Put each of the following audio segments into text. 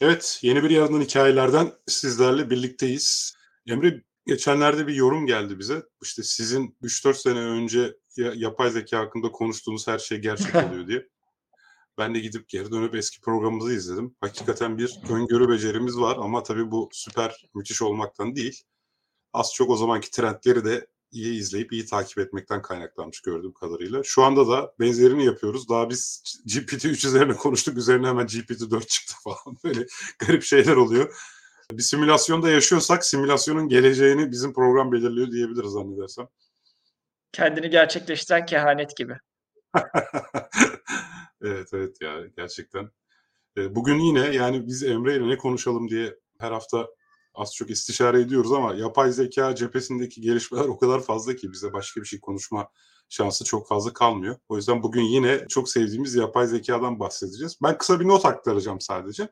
Evet, yeni bir yarından hikayelerden sizlerle birlikteyiz. Emre, geçenlerde bir yorum geldi bize. İşte sizin 3-4 sene önce ya yapay zeka hakkında konuştuğunuz her şey gerçek oluyor diye. Ben de gidip geri dönüp eski programımızı izledim. Hakikaten bir öngörü becerimiz var ama tabii bu süper müthiş olmaktan değil. Az çok o zamanki trendleri de iyi izleyip iyi takip etmekten kaynaklanmış gördüğüm kadarıyla. Şu anda da benzerini yapıyoruz. Daha biz GPT-3 üzerine konuştuk. Üzerine hemen GPT-4 çıktı falan. Böyle garip şeyler oluyor. Bir simülasyonda yaşıyorsak simülasyonun geleceğini bizim program belirliyor diyebiliriz zannedersem. Kendini gerçekleştiren kehanet gibi. evet evet ya gerçekten. Ee, bugün yine yani biz Emre ile ne konuşalım diye her hafta az çok istişare ediyoruz ama yapay zeka cephesindeki gelişmeler o kadar fazla ki bize başka bir şey konuşma şansı çok fazla kalmıyor. O yüzden bugün yine çok sevdiğimiz yapay zekadan bahsedeceğiz. Ben kısa bir not aktaracağım sadece.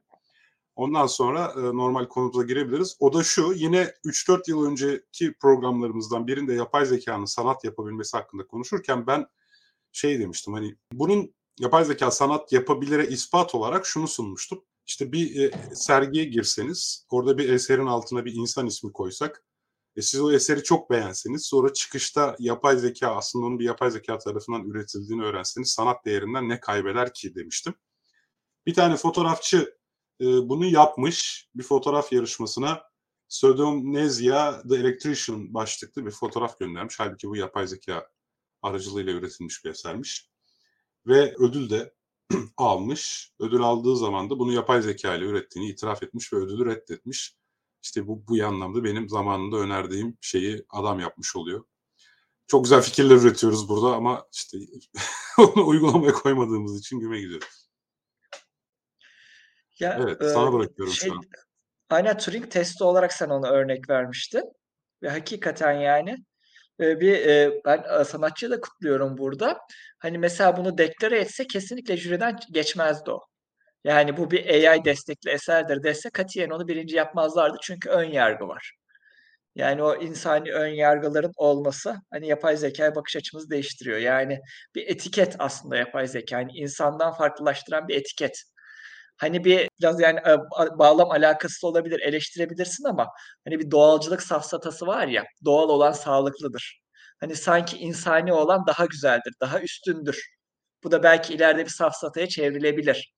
Ondan sonra e, normal konumuza girebiliriz. O da şu, yine 3-4 yıl önceki programlarımızdan birinde yapay zekanın sanat yapabilmesi hakkında konuşurken ben şey demiştim hani bunun yapay zeka sanat yapabilire ispat olarak şunu sunmuştum. İşte bir e, sergiye girseniz, orada bir eserin altına bir insan ismi koysak, e, siz o eseri çok beğenseniz, sonra çıkışta yapay zeka aslında onun bir yapay zeka tarafından üretildiğini öğrenseniz sanat değerinden ne kaybeder ki demiştim. Bir tane fotoğrafçı e, bunu yapmış, bir fotoğraf yarışmasına Pseudomnesia The Electrician başlıklı bir fotoğraf göndermiş. Halbuki bu yapay zeka aracılığıyla üretilmiş bir esermiş. Ve ödül de almış. Ödül aldığı zaman da bunu yapay zeka ile ürettiğini itiraf etmiş ve ödülü reddetmiş. İşte bu, bu anlamda benim zamanında önerdiğim şeyi adam yapmış oluyor. Çok güzel fikirler üretiyoruz burada ama işte onu uygulamaya koymadığımız için güme gidiyoruz. Ya, evet, e, sana bırakıyorum şey, şu an. Aynen Turing testi olarak sen ona örnek vermiştin. Ve hakikaten yani Bir, eee, ben, aaa, sanatçıyı da kutluyorum burada. Hani, mesela bunu deklare etse kesinlikle jüriden geçmezdi o. Yani, bu bir AI destekli eserdir dese katiyen onu birinci yapmazlardı çünkü ön yargı var. Yani, o insani ön yargıların olması, hani, yapay zekâya bakış açımızı değiştiriyor. Yani, bir etiket aslında yapay zekâ. Hani, insandan farklılaştıran bir etiket. Hani, bir biraz, yani, a bağlam alakasız olabilir, eleştirebilirsin ama, hani, bir doğalcılık safsatası var ya, doğal olan sağlıklıdır. Hani, sanki insani olan daha güzeldir, daha üstündür. Bu da belki ileride bir safsataya çevrilebilir.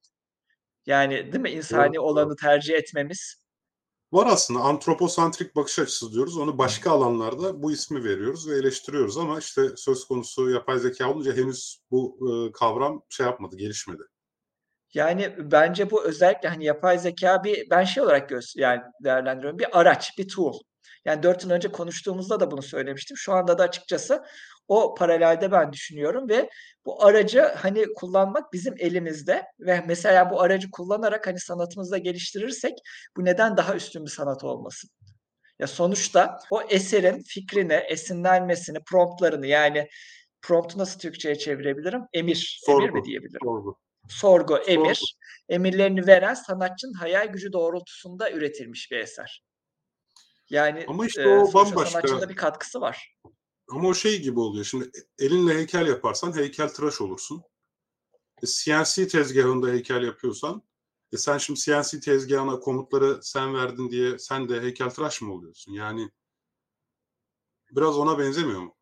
Yani, değil mi? İnsani olanı tercih etmemiz. Var aslında antroposantrik bakış açısı diyoruz. Onu başka alanlarda bu ismi veriyoruz ve eleştiriyoruz ama işte söz konusu yapay zeka olunca henüz bu e, kavram şey yapmadı, gelişmedi. Yani, bence bu özellikle, hani, yapay zekâ bir ben şey olarak gös yani, değerlendiriyorum, bir araç, bir tool. Yani, 4 yıl önce konuştuğumuzda da bunu söylemiştim. Şu anda da açıkçası o paralelde ben düşünüyorum ve bu aracı, hani, kullanmak bizim elimizde ve mesela bu aracı kullanarak, hani, sanatımızı da geliştirirsek bu neden daha üstün bir sanat olmasın? Ya, sonuçta o eserin fikrini, esinlenmesini, prompt'larını, yani, prompt'u nasıl Türkçeye çevirebilirim? Emir, emir mi Sorgu, diyebilirim? sorgu. Sorgu, Sorgu. emir, emirlerini veren sanatçının hayal gücü doğrultusunda üretilmiş bir eser. Yani, Ama işte o sonuçta bambaşka. sanatçının bir katkısı var. Ama o şey gibi oluyor. Şimdi e, elinle heykel yaparsan heykeltıraş olursun. E, CNC tezgahında heykel yapıyorsan e sen şimdi CNC tezgahına komutları sen verdin diye sen de heykeltıraş mı oluyorsun? Yani biraz ona benzemiyor mu?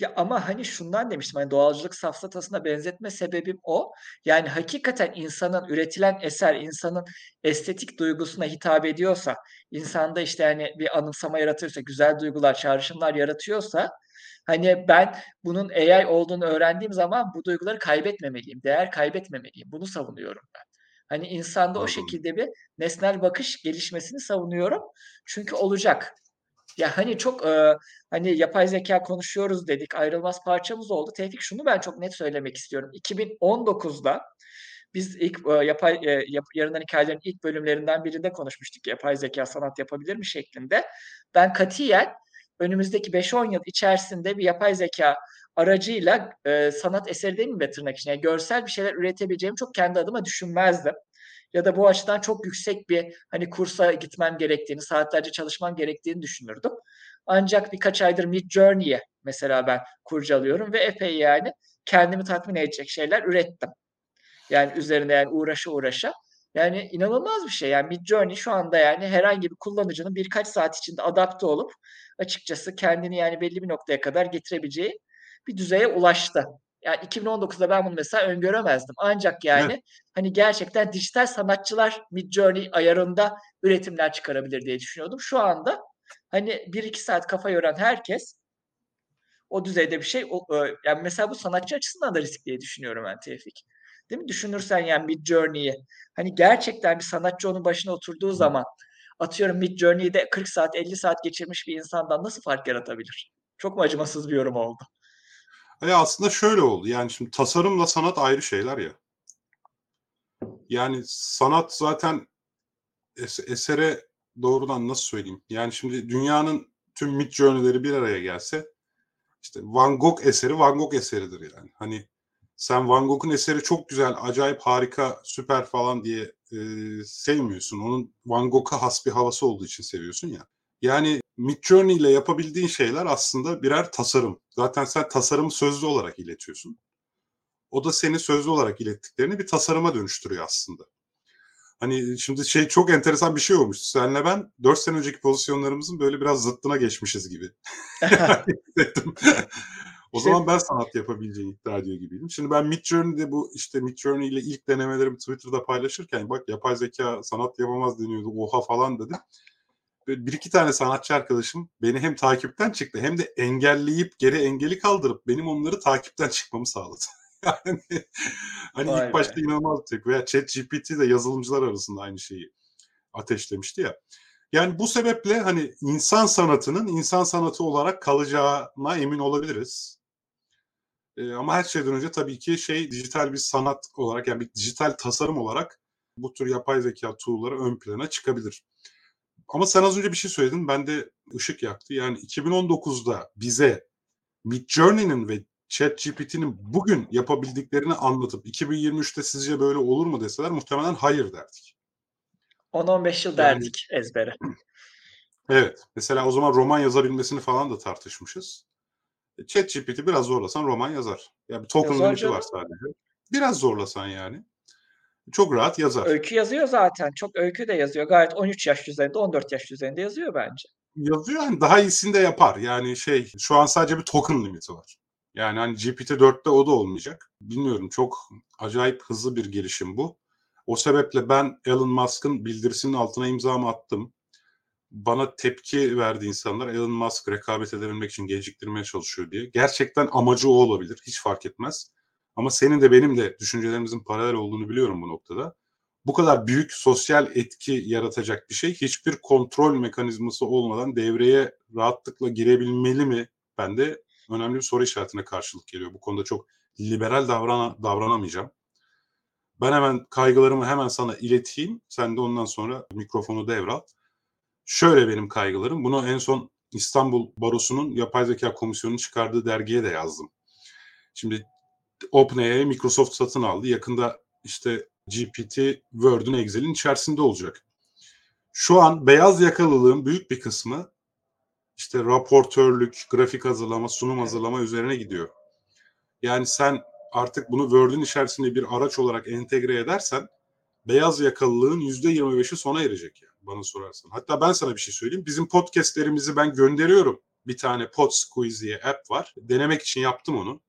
Ya, ama, hani, şundan demiştim, hani, doğalcılık safsatasına benzetme sebebim o. Yani, hakikaten insanın üretilen eser, insanın estetik duygusuna hitap ediyorsa, insanda, işte, hani, bir anımsama yaratıyorsa, güzel duygular, çağrışımlar yaratıyorsa, hani, ben bunun AI olduğunu öğrendiğim zaman bu duyguları kaybetmemeliyim, değer kaybetmemeliyim. Bunu savunuyorum ben. Hani, insanda o Anladım. şekilde bir nesnel bakış gelişmesini savunuyorum. Çünkü olacak. Ya, hani, çok, eee, hani, yapay zekâ konuşuyoruz dedik, ayrılmaz parçamız oldu. Tevfik, şunu ben çok net söylemek istiyorum. 2019'da biz ilk, eee, yapay, eee, yap Yarından Hikâyelerin ilk bölümlerinden birinde konuşmuştuk, yapay zekâ sanat yapabilir mi şeklinde. Ben katiyen önümüzdeki 5-10 yıl içerisinde bir yapay zekâ aracıyla, eee, sanat eseri demeyeyim de tırnak içinde, yani görsel bir şeyler üretebileceğimi çok kendi adıma düşünmezdim ya da bu açıdan çok yüksek bir, hani, kursa gitmem gerektiğini, saatlerce çalışmam gerektiğini düşünürdüm. Ancak birkaç aydır Midjourney'e mesela ben kurcalıyorum ve epey, yani, kendimi tatmin edecek şeyler ürettim. Yani, üzerine, yani, uğraşa uğraşa. Yani inanılmaz bir şey. Yani Midjourney şu anda yani herhangi bir kullanıcının birkaç saat içinde adapte olup açıkçası kendini yani belli bir noktaya kadar getirebileceği bir düzeye ulaştı. Yani 2019'da ben bunu mesela öngöremezdim. Ancak Evet. yani hani gerçekten dijital sanatçılar Midjourney ayarında üretimler çıkarabilir diye düşünüyordum. Şu anda hani 1-2 saat kafa yoran herkes o düzeyde bir şey o eee, yani mesela bu sanatçı açısından da risk diye düşünüyorum ben Tevfik. Değil mi? Düşünürsen yani Midjourney'i hani gerçekten bir sanatçı onun başına oturduğu zaman atıyorum Midjourney'de 40 saat 50 saat geçirmiş bir insandan nasıl fark yaratabilir? Çok mu acımasız bir yorum oldu? E, aslında şöyle oldu. Yani şimdi tasarımla sanat ayrı şeyler ya. Yani sanat zaten es- esere doğrudan nasıl söyleyeyim? Yani şimdi dünyanın tüm Midjourney'leri bir araya gelse işte Van Gogh eseri Van Gogh eseridir yani. Hani sen Van Gogh'un eseri çok güzel, acayip, harika, süper falan diye e, sevmiyorsun. Onun Van Gogh'a has bir havası olduğu için seviyorsun ya. Yani Midjourney ile yapabildiğin şeyler aslında birer tasarım. Zaten sen tasarımı sözlü olarak iletiyorsun. O da seni sözlü olarak ilettiklerini bir tasarıma dönüştürüyor aslında. Hani şimdi şey çok enteresan bir şey olmuş. Senle ben 4 sene önceki pozisyonlarımızın böyle biraz zıttına geçmişiz gibi. o İşte zaman ben sanat yapabileceğini iddia ediyor gibiydim. Şimdi ben Midjourney'de bu işte Midjourney ile ilk denemelerimi Twitter'da paylaşırken bak yapay zeka sanat yapamaz deniyordu oha falan dedim. Böyle bir iki tane sanatçı arkadaşım beni hem takipten çıktı hem de engelleyip geri engeli kaldırıp benim onları takipten çıkmamı sağladı. yani hani vay ilk be. başta inanılmaz tepki. Veya ChatGPT de yazılımcılar arasında aynı şeyi ateşlemişti ya. Yani bu sebeple hani insan sanatının insan sanatı olarak kalacağına emin olabiliriz. Ee, ama her şeyden önce tabii ki şey dijital bir sanat olarak yani bir dijital tasarım olarak bu tür yapay zeka tool'ları ön plana çıkabilir. Ama sen az önce bir şey söyledin. Ben de ışık yaktı. Yani 2019'da bize Midjourney'nin ve ChatGPT'nin bugün yapabildiklerini anlatıp 2023'te sizce böyle olur mu deseler muhtemelen hayır derdik. 10-15 yıl Yani derdik ezbere. evet. Mesela o zaman roman yazabilmesini falan da tartışmışız. E, ChatGPT biraz zorlasan roman yazar. Ya bir token Yazar limit'i var sadece. Biraz zorlasan yani. Çok rahat yazar. Öykü yazıyor zaten. Çok öykü de yazıyor. Gayet 13 yaş düzeyinde, 14 yaş düzeyinde yazıyor bence. Yazıyor yani daha iyisini de yapar. Yani şey şu an sadece bir token limiti var. Yani hani GPT-4'te o da olmayacak. Bilmiyorum çok acayip hızlı bir gelişim bu. O sebeple ben Elon Musk'ın bildirisinin altına imzamı attım. Bana tepki verdi insanlar. Elon Musk rekabet edebilmek için geciktirmeye çalışıyor diye. Gerçekten amacı o olabilir. Hiç fark etmez. Ama senin de benim de düşüncelerimizin paralel olduğunu biliyorum bu noktada. Bu kadar büyük sosyal etki yaratacak bir şey hiçbir kontrol mekanizması olmadan devreye rahatlıkla girebilmeli mi? Ben de önemli bir soru işaretine karşılık geliyor. Bu konuda çok liberal davrana, davranamayacağım. Ben hemen kaygılarımı hemen sana ileteyim. Sen de ondan sonra mikrofonu devral. Şöyle benim kaygılarım. Bunu en son İstanbul Barosu'nun yapay zeka komisyonunun çıkardığı dergiye de yazdım. Şimdi OpenAI Microsoft satın aldı. Yakında işte GPT Word'ün Excel'in içerisinde olacak. Şu an beyaz yakalılığın büyük bir kısmı işte raportörlük, grafik hazırlama, sunum hazırlama üzerine gidiyor. Yani sen artık bunu Word'ün içerisinde bir araç olarak entegre edersen beyaz yakalılığın %25'i sona erecek yani bana sorarsan. Hatta ben sana bir şey söyleyeyim. Bizim podcastlerimizi ben gönderiyorum. Bir tane Podsquiz diye app var. Denemek için yaptım onu.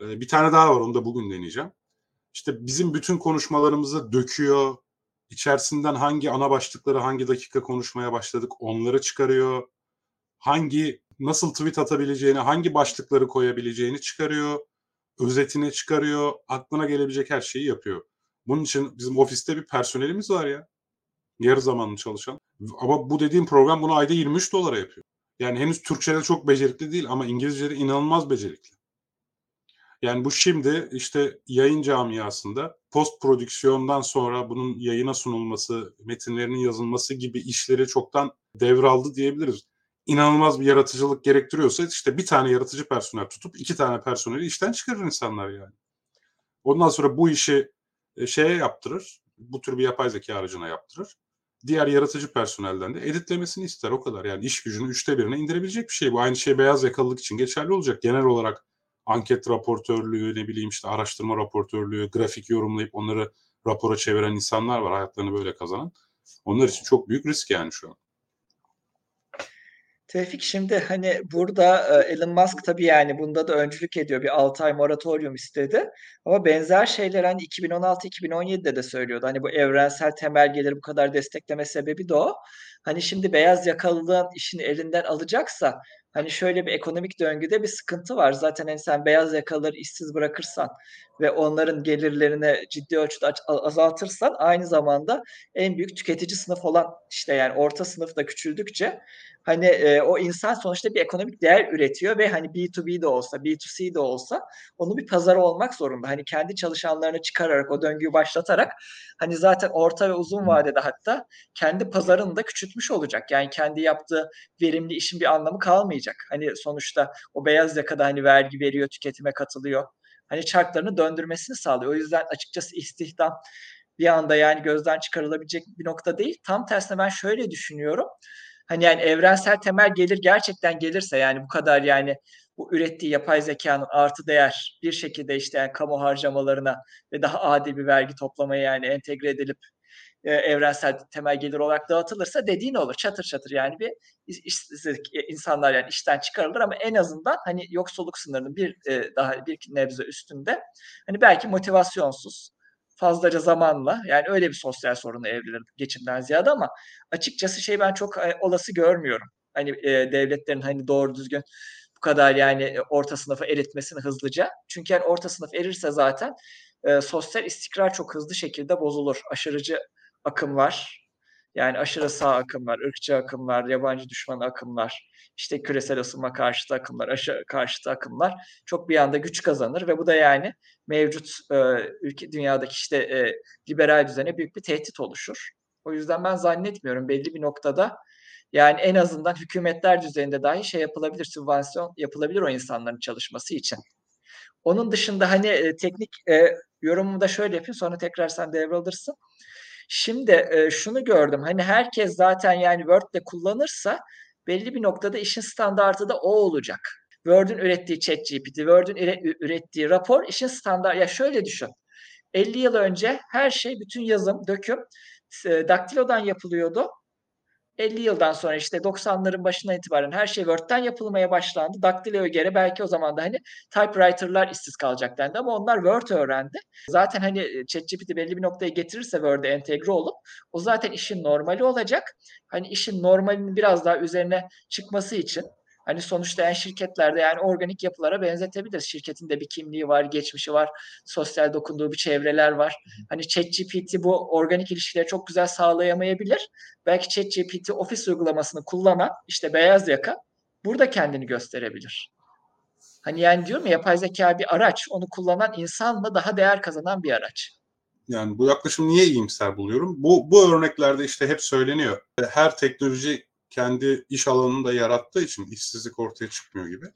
Ee, Bir tane daha var onu da bugün deneyeceğim. İşte bizim bütün konuşmalarımızı döküyor. İçerisinden hangi ana başlıkları hangi dakika konuşmaya başladık onları çıkarıyor. Hangi nasıl tweet atabileceğini, hangi başlıkları koyabileceğini çıkarıyor. Özetini çıkarıyor. Aklına gelebilecek her şeyi yapıyor. Bunun için bizim ofiste bir personelimiz var ya. Yarı zamanlı çalışan. Ama bu dediğim program bunu ayda 23 dolara yapıyor. Yani henüz Türkçe'de çok becerikli değil ama İngilizce'de inanılmaz becerikli. Yani bu şimdi işte yayın camiasında post prodüksiyondan sonra bunun yayına sunulması, metinlerinin yazılması gibi işleri çoktan devraldı diyebiliriz. İnanılmaz bir yaratıcılık gerektiriyorsa işte bir tane yaratıcı personel tutup iki tane personeli işten çıkarır insanlar yani. Ondan sonra bu işi e, şeye yaptırır. Bu tür bir yapay zeka aracına yaptırır. Diğer yaratıcı personelden de editlemesini ister o kadar. Yani iş gücünü üçte birine indirebilecek bir şey. Bu aynı şey beyaz yakalılık için geçerli olacak. Genel olarak anket raportörlüğü, ne bileyim işte araştırma raportörlüğü, grafik yorumlayıp onları rapora çeviren insanlar var. Hayatlarını böyle kazanan. Onlar için çok büyük risk yani şu an. Tevfik şimdi hani burada e, Elon Musk tabii yani bunda da öncülük ediyor. Bir 6 ay moratorium istedi. Ama benzer şeyler hani 2016-2017'de de söylüyordu. Hani bu evrensel temel geliri bu kadar destekleme sebebi de o. Hani şimdi beyaz yakalılığın işini elinden alacaksa hani şöyle bir ekonomik döngüde bir sıkıntı var. Zaten hani sen beyaz yakalıları işsiz bırakırsan ve onların gelirlerini ciddi ölçüde azaltırsan aynı zamanda en büyük tüketici sınıf olan işte yani orta sınıf da küçüldükçe hani e, o insan sonuçta bir ekonomik değer üretiyor ve hani B2B de olsa, B2C de olsa onun bir pazarı olmak zorunda. Hani kendi çalışanlarını çıkararak o döngüyü başlatarak hani zaten orta ve uzun vadede hatta kendi pazarını da küçültmüş olacak. Yani kendi yaptığı verimli işin bir anlamı kalmayacak. Hani sonuçta o beyaz yakada hani vergi veriyor, tüketime katılıyor. Hani çarklarını döndürmesini sağlıyor. O yüzden açıkçası istihdam bir anda yani gözden çıkarılabilecek bir nokta değil. Tam tersine ben şöyle düşünüyorum. Hani yani evrensel temel gelir gerçekten gelirse yani bu kadar yani bu ürettiği yapay zekanın artı değer bir şekilde işte yani kamu harcamalarına ve daha adil bir vergi toplamaya yani entegre edilip e, evrensel temel gelir olarak dağıtılırsa dediğin olur. Çatır çatır yani bir işsizlik insanlar yani işten çıkarılır ama en azından hani yoksulluk sınırının bir e, daha bir nebze üstünde hani belki motivasyonsuz fazlaca zamanla yani öyle bir sosyal sorunu evrilir geçimden ziyade ama açıkçası şey ben çok e, olası görmüyorum. Hani e, devletlerin hani doğru düzgün bu kadar yani e, orta sınıfı eritmesini hızlıca. Çünkü yani orta sınıf erirse zaten e, sosyal istikrar çok hızlı şekilde bozulur. Aşırıcı akımlar yani aşırı sağ akımlar, ırkçı akımlar, yabancı düşman akımlar, işte küresel ısınma karşıtı akımlar, aşı karşıtı akımlar çok bir anda güç kazanır ve bu da yani mevcut e, ülke dünyadaki işte e, liberal düzene büyük bir tehdit oluşur. O yüzden ben zannetmiyorum belli bir noktada yani en azından hükümetler düzeyinde dahi şey yapılabilir, sübvansiyon yapılabilir o insanların çalışması için. Onun dışında hani e, teknik e, yorumumu da şöyle yapayım sonra tekrar sen devralırsın. Şimdi e, şunu gördüm. Hani herkes zaten yani Word'de kullanırsa belli bir noktada işin standartı da o olacak. Word'ün ürettiği ChatGPT, Word'ün ürettiği rapor işin standart. Ya şöyle düşün. 50 yıl önce her şey, bütün yazım, döküm daktilodan yapılıyordu. 50 yıldan sonra işte 90'ların başına itibaren her şey Word'den yapılmaya başlandı. Daktilo'ya göre belki o zaman da hani typewriter'lar işsiz kalacak dendi ama onlar Word öğrendi. Zaten hani e, ChatGPT belli bir noktaya getirirse Word'e entegre olup o zaten işin normali olacak. Hani işin normalinin biraz daha üzerine çıkması için Hani sonuçta yani şirketlerde yani organik yapılara benzetebiliriz. Şirketin de bir kimliği var, geçmişi var, sosyal dokunduğu bir çevreler var. Hani ChatGPT bu organik ilişkileri çok güzel sağlayamayabilir. Belki ChatGPT ofis uygulamasını kullanan işte beyaz yaka burada kendini gösterebilir. Hani yani diyorum ya yapay zeka bir araç, onu kullanan insan mı daha değer kazanan bir araç. Yani bu yaklaşım niye iyimser buluyorum? Bu, bu örneklerde işte hep söyleniyor. Her teknoloji kendi iş alanını da yarattığı için işsizlik ortaya çıkmıyor gibi.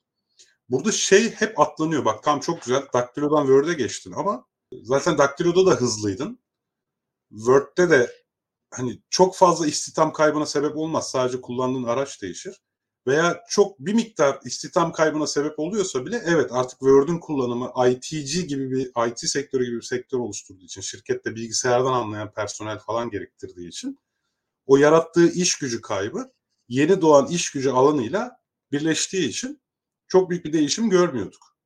Burada şey hep atlanıyor. Bak tam çok güzel. Daktilo'dan Word'e geçtin ama zaten Daktilo'da da hızlıydın. Word'de de hani çok fazla istihdam kaybına sebep olmaz. Sadece kullandığın araç değişir. Veya çok bir miktar istihdam kaybına sebep oluyorsa bile evet artık Word'ün kullanımı ITC gibi bir IT sektörü gibi bir sektör oluşturduğu için şirkette bilgisayardan anlayan personel falan gerektirdiği için o yarattığı iş gücü kaybı yeni doğan iş gücü alanıyla birleştiği için çok büyük bir değişim görmüyorduk.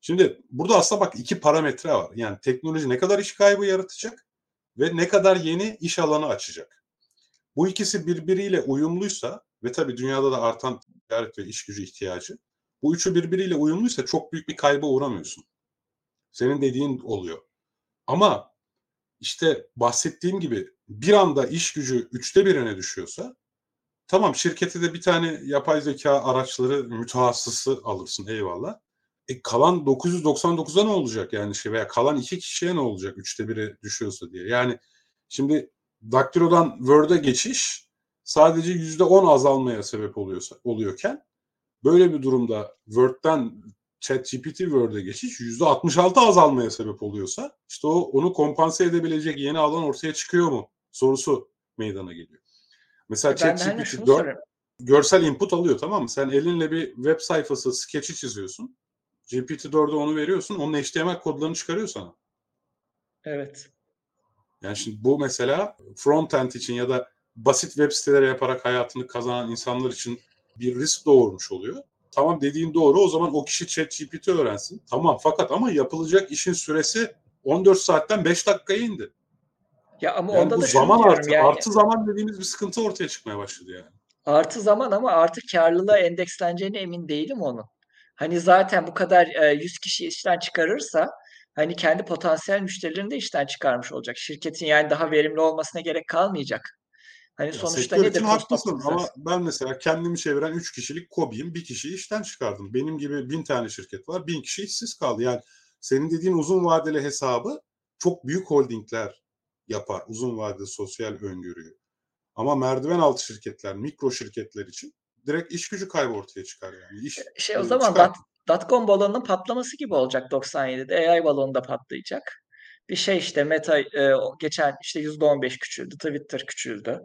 Şimdi burada aslında bak iki parametre var. Yani teknoloji ne kadar iş kaybı yaratacak ve ne kadar yeni iş alanı açacak. Bu ikisi birbiriyle uyumluysa ve tabii dünyada da artan ticaret ve iş gücü ihtiyacı. Bu üçü birbiriyle uyumluysa çok büyük bir kayba uğramıyorsun. Senin dediğin oluyor. Ama işte bahsettiğim gibi bir anda iş gücü üçte birine düşüyorsa Tamam şirkete de bir tane yapay zeka araçları mütehassısı alırsın eyvallah. E kalan 999'a ne olacak yani şey veya kalan iki kişiye ne olacak üçte biri düşüyorsa diye. Yani şimdi Daktilo'dan Word'e geçiş sadece yüzde on azalmaya sebep oluyorsa oluyorken böyle bir durumda Word'den ChatGPT Word'e geçiş yüzde 66 azalmaya sebep oluyorsa işte o onu kompanse edebilecek yeni alan ortaya çıkıyor mu sorusu meydana geliyor. Mesela ChatGPT 4 görsel input alıyor tamam mı? Sen elinle bir web sayfası sketch'i çiziyorsun. GPT-4'e onu veriyorsun. Onun HTML kodlarını çıkarıyor sana. Evet. Yani şimdi bu mesela front-end için ya da basit web siteleri yaparak hayatını kazanan insanlar için bir risk doğurmuş oluyor. Tamam dediğin doğru o zaman o kişi ChatGPT öğrensin. Tamam fakat ama yapılacak işin süresi 14 saatten 5 dakikaya indi. Ya ama Yani onda bu da zaman artı, yani. artı zaman dediğimiz bir sıkıntı ortaya çıkmaya başladı yani. Artı zaman ama artı karlılığa endeksleneceğine emin değilim onun. Hani zaten bu kadar e, 100 kişi işten çıkarırsa hani kendi potansiyel müşterilerini de işten çıkarmış olacak. Şirketin yani daha verimli olmasına gerek kalmayacak. Hani Ya sonuçta nedir haklısın ama ben mesela kendimi çeviren 3 kişilik KOBİ'yim. Bir kişiyi işten çıkardım. Benim gibi bin tane şirket var. Bin kişi işsiz kaldı. Yani senin dediğin uzun vadeli hesabı çok büyük holdingler yapar. Uzun vadeli sosyal öngörüyü. Ama merdiven altı şirketler, mikro şirketler için direkt iş gücü kaybı ortaya çıkar yani. İş Şey o e, zaman çıkar. dot, dotcom balonunun patlaması gibi olacak 97'de. AI balonu da patlayacak. Bir şey işte Meta e, geçen işte %15 küçüldü. Twitter küçüldü.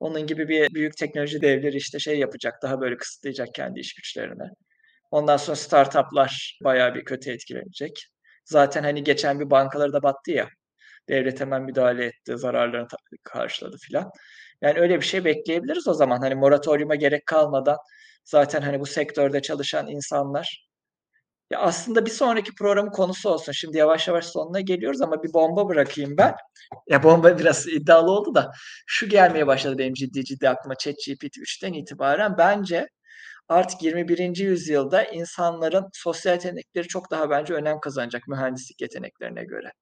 Onun gibi bir büyük teknoloji devleri işte şey yapacak. Daha böyle kısıtlayacak kendi iş güçlerini. Ondan sonra startuplar bayağı bir kötü etkilenecek. Zaten hani geçen bir bankaları da battı ya. Devlet hemen müdahale etti, zararlarını karşıladı filan. Yani öyle bir şey bekleyebiliriz o zaman. Hani moratoriuma gerek kalmadan zaten hani bu sektörde çalışan insanlar ya aslında bir sonraki programın konusu olsun. Şimdi yavaş yavaş sonuna geliyoruz ama bir bomba bırakayım ben. Ya bomba biraz iddialı oldu da şu gelmeye başladı benim ciddi ciddi aklıma ChatGPT 3'ten itibaren. Bence artık 21. yüzyılda insanların sosyal yetenekleri çok daha bence önem kazanacak mühendislik yeteneklerine göre.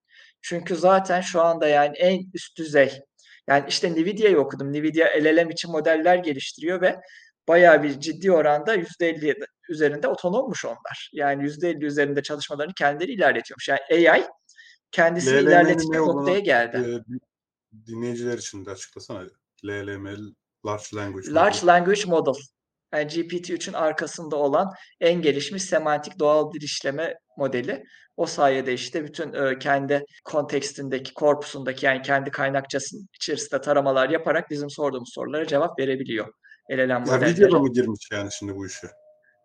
Çünkü zaten şu anda yani en üst düzey yani işte Nvidia'yı okudum. Nvidia LLM için modeller geliştiriyor ve bayağı bir ciddi oranda %50 üzerinde otonommuş onlar. Yani %50 üzerinde çalışmalarını kendileri ilerletiyormuş. Yani AI kendisini LLM'nin ilerletecek ne noktaya geldi. e, dinleyiciler için de açıklasana. LLM, Large Language Large Model. Language Model. Yani GPT-3'ün arkasında olan en gelişmiş semantik doğal dil işleme modeli. O sayede işte bütün e, kendi kontekstindeki, korpusundaki yani kendi kaynakçasının içerisinde taramalar yaparak bizim sorduğumuz sorulara cevap verebiliyor. LLM modelleri. Nvidia da mı girmiş yani şimdi bu işe?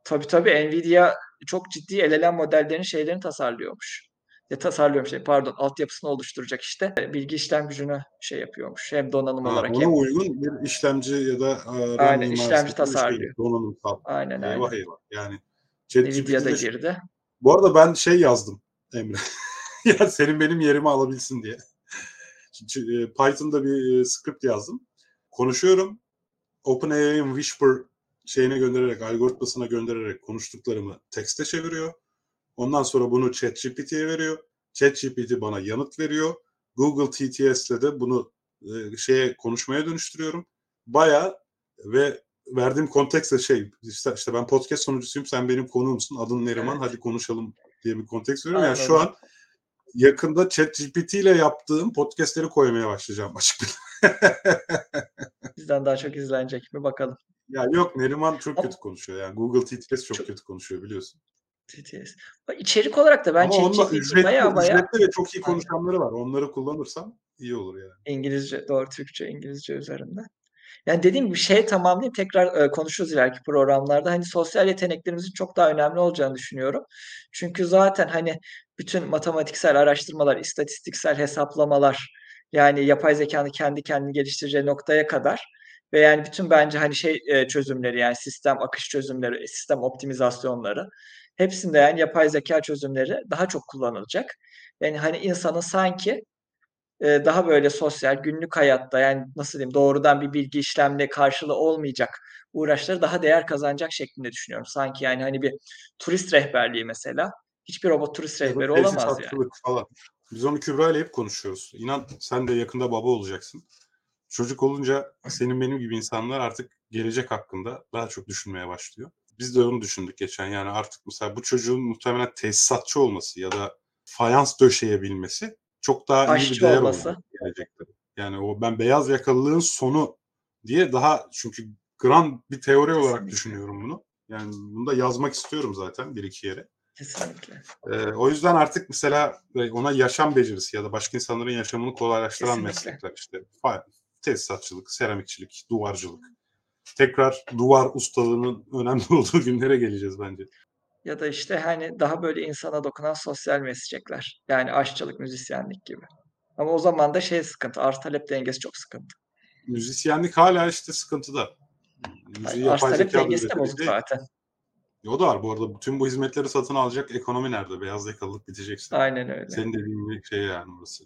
Tabii tabii Nvidia çok ciddi LLM modellerinin şeylerini tasarlıyormuş. Ya tasarlıyorum şey pardon altyapısını oluşturacak işte bilgi işlem gücünü şey yapıyormuş. Hem donanım Ha, olarak ona hem uygun bir işlemci ya da e, aynen işlemci bir şey, tasarlıyor. donanımsal. Aynen Eyvah aynen. eyvah. Yani Nvidia da ChatGPT'de girdi. bu arada ben şey yazdım Emre. ya senin benim yerimi alabilsin diye. E, Python'da bir e, script yazdım. Konuşuyorum. OpenAI'ın Whisper şeyine göndererek, algoritmasına göndererek konuştuklarımı tekste çeviriyor. Ondan sonra bunu ChatGPT'ye veriyor. ChatGPT bana yanıt veriyor. Google TTS'le de bunu e, şeye konuşmaya dönüştürüyorum. Baya ve verdiğim kontekst de şey işte, işte ben podcast sunucusuyum sen benim konuğumsun adın Neriman Evet. hadi konuşalım diye bir kontekst veriyorum. Yani şu an yakında ChatGPT ile yaptığım podcastleri koymaya başlayacağım açık. Bizden daha çok izlenecek mi bakalım. ya yok Neriman çok kötü konuşuyor. Yani Google TTS çok, Çok- kötü konuşuyor biliyorsun. TTS. İçerik olarak da ben Ama onunla ücretli, ve çok iyi konuşanları var. Onları kullanırsam iyi olur yani. İngilizce, doğru Türkçe, İngilizce üzerinde. Yani dediğim gibi şey tamamlayayım tekrar e, konuşuruz ileriki programlarda. Hani sosyal yeteneklerimizin çok daha önemli olacağını düşünüyorum. Çünkü zaten hani bütün matematiksel araştırmalar, istatistiksel hesaplamalar yani yapay zekanın kendi kendini geliştireceği noktaya kadar ve yani bütün bence hani şey e, çözümleri yani sistem akış çözümleri, sistem optimizasyonları hepsinde yani yapay zeka çözümleri daha çok kullanılacak. Yani hani insanın sanki e, daha böyle sosyal, günlük hayatta yani nasıl diyeyim doğrudan bir bilgi işlemle karşılığı olmayacak uğraşları daha değer kazanacak şeklinde düşünüyorum. Sanki yani hani bir turist rehberliği mesela. Hiçbir robot turist rehberi olamaz yani. falan. Biz onu Kübra ile hep konuşuyoruz. İnan sen de yakında baba olacaksın. Çocuk olunca senin benim gibi insanlar artık gelecek hakkında daha çok düşünmeye başlıyor. Biz de onu düşündük geçen. Yani artık mesela bu çocuğun muhtemelen tesisatçı olması ya da fayans döşeyebilmesi çok daha iyi bir Aşçı değer olması. gelecekte. Yani o ben beyaz yakalılığın sonu diye daha çünkü grand bir teori olarak Kesinlikle. düşünüyorum bunu. Yani bunu da yazmak istiyorum zaten bir iki yere. Kesinlikle. Ee, o yüzden artık mesela e, ona yaşam becerisi ya da başka insanların yaşamını kolaylaştıran Kesinlikle. meslekler işte tesisatçılık, seramikçilik, duvarcılık. Tekrar duvar ustalığının önemli olduğu günlere geleceğiz bence. Ya da işte hani daha böyle insana dokunan sosyal meslekler. Yani aşçılık, müzisyenlik gibi. Ama o zaman da şey sıkıntı, arz talep dengesi çok sıkıntı. Müzisyenlik hala işte sıkıntıda. Müziği Arz talep dengesi de bozuk zaten. O da var bu arada. Bütün bu hizmetleri satın alacak ekonomi nerede? Beyaz yakalılık bitecekse. Aynen öyle. Senin dediğin şey yani burası.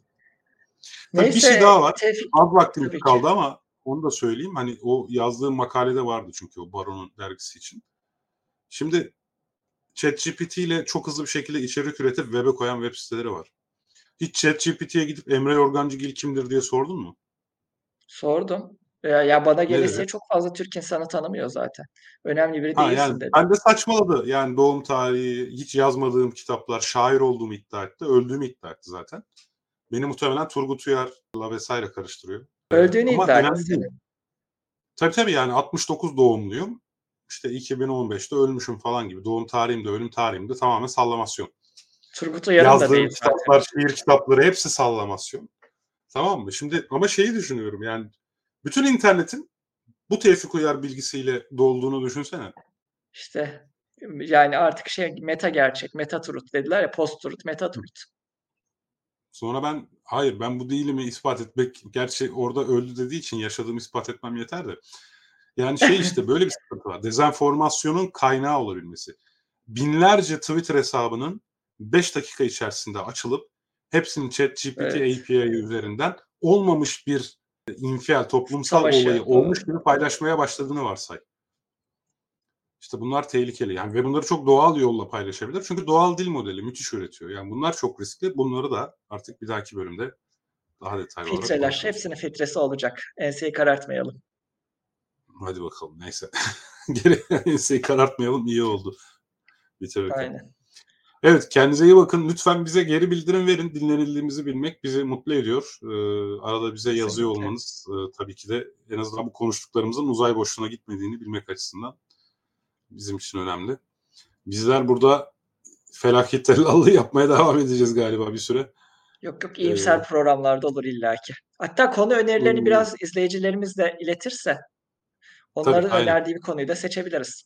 Tabii bir Neyse şey daha var. Tevfik Az vaktimiz kaldı ama onu da söyleyeyim. Hani o yazdığım makalede vardı çünkü o Baron'un dergisi için. Şimdi ChatGPT ile çok hızlı bir şekilde içerik üretip web'e koyan web siteleri var. Hiç ChatGPT'ye gidip Emre Yorgancıgil kimdir diye sordun mu? sordum. Ya, ya bana dedi? çok fazla Türk insanı tanımıyor zaten. Önemli biri Ha değilsin yani dedi. ben de saçmaladı. Yani doğum tarihi, hiç yazmadığım kitaplar, şair olduğumu iddia etti. Öldüğümü iddia etti zaten. Beni muhtemelen Turgut Uyar'la vesaire karıştırıyor. Öldüğünü ama iddia önemli değil. Tabii tabii yani 69 doğumluyum. İşte 2015'te ölmüşüm falan gibi. Doğum tarihim de ölüm tarihim de tamamen sallamasyon. Turgut Uyar'ın da değil zaten. kitaplar, şiir kitapları hepsi sallamasyon. Tamam mı? Şimdi ama şeyi düşünüyorum yani bütün internetin bu Tevfik Uyar bilgisiyle dolduğunu düşünsene. İşte yani artık şey meta gerçek, meta truth dediler ya post truth, meta truth. Sonra ben hayır ben bu değilimi ispat etmek gerçi orada öldü dediği için yaşadığımı ispat etmem yeter de. Yani şey işte böyle bir sıkıntı var. Dezenformasyonun kaynağı olabilmesi. Binlerce Twitter hesabının 5 dakika içerisinde açılıp hepsinin ChatGPT Evet. API üzerinden olmamış bir infial, toplumsal Savaşı, olayı olmuş gibi paylaşmaya başladığını varsay. İşte bunlar tehlikeli. Yani ve bunları çok doğal yolla paylaşabilir. Çünkü doğal dil modeli müthiş üretiyor. Yani bunlar çok riskli. Bunları da artık bir dahaki bölümde daha detaylı olarak Filtreler, hepsinin filtresi olacak. Enseyi karartmayalım. Hadi bakalım neyse. Geri enseyi karartmayalım iyi oldu. Bitirelim. Aynen. Evet kendinize iyi bakın. Lütfen bize geri bildirim verin. Dinlenildiğimizi bilmek bizi mutlu ediyor. Ee, arada bize yazıyor olmanız e, tabii ki de en azından bu konuştuklarımızın uzay boşluğuna gitmediğini bilmek açısından bizim için önemli. Bizler burada felaket tellallığı yapmaya devam edeceğiz galiba bir süre. Yok yok iyimser Ee, programlarda olur illaki. Hatta konu önerilerini Hmm. biraz izleyicilerimiz de iletirse Tabii, onların aynen. önerdiği bir konuyu da seçebiliriz.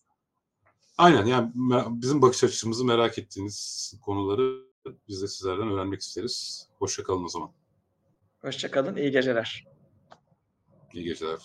Aynen yani bizim bakış açımızı merak ettiğiniz konuları biz de sizlerden öğrenmek isteriz. Hoşça kalın o zaman. Hoşça kalın, iyi geceler. İyi geceler.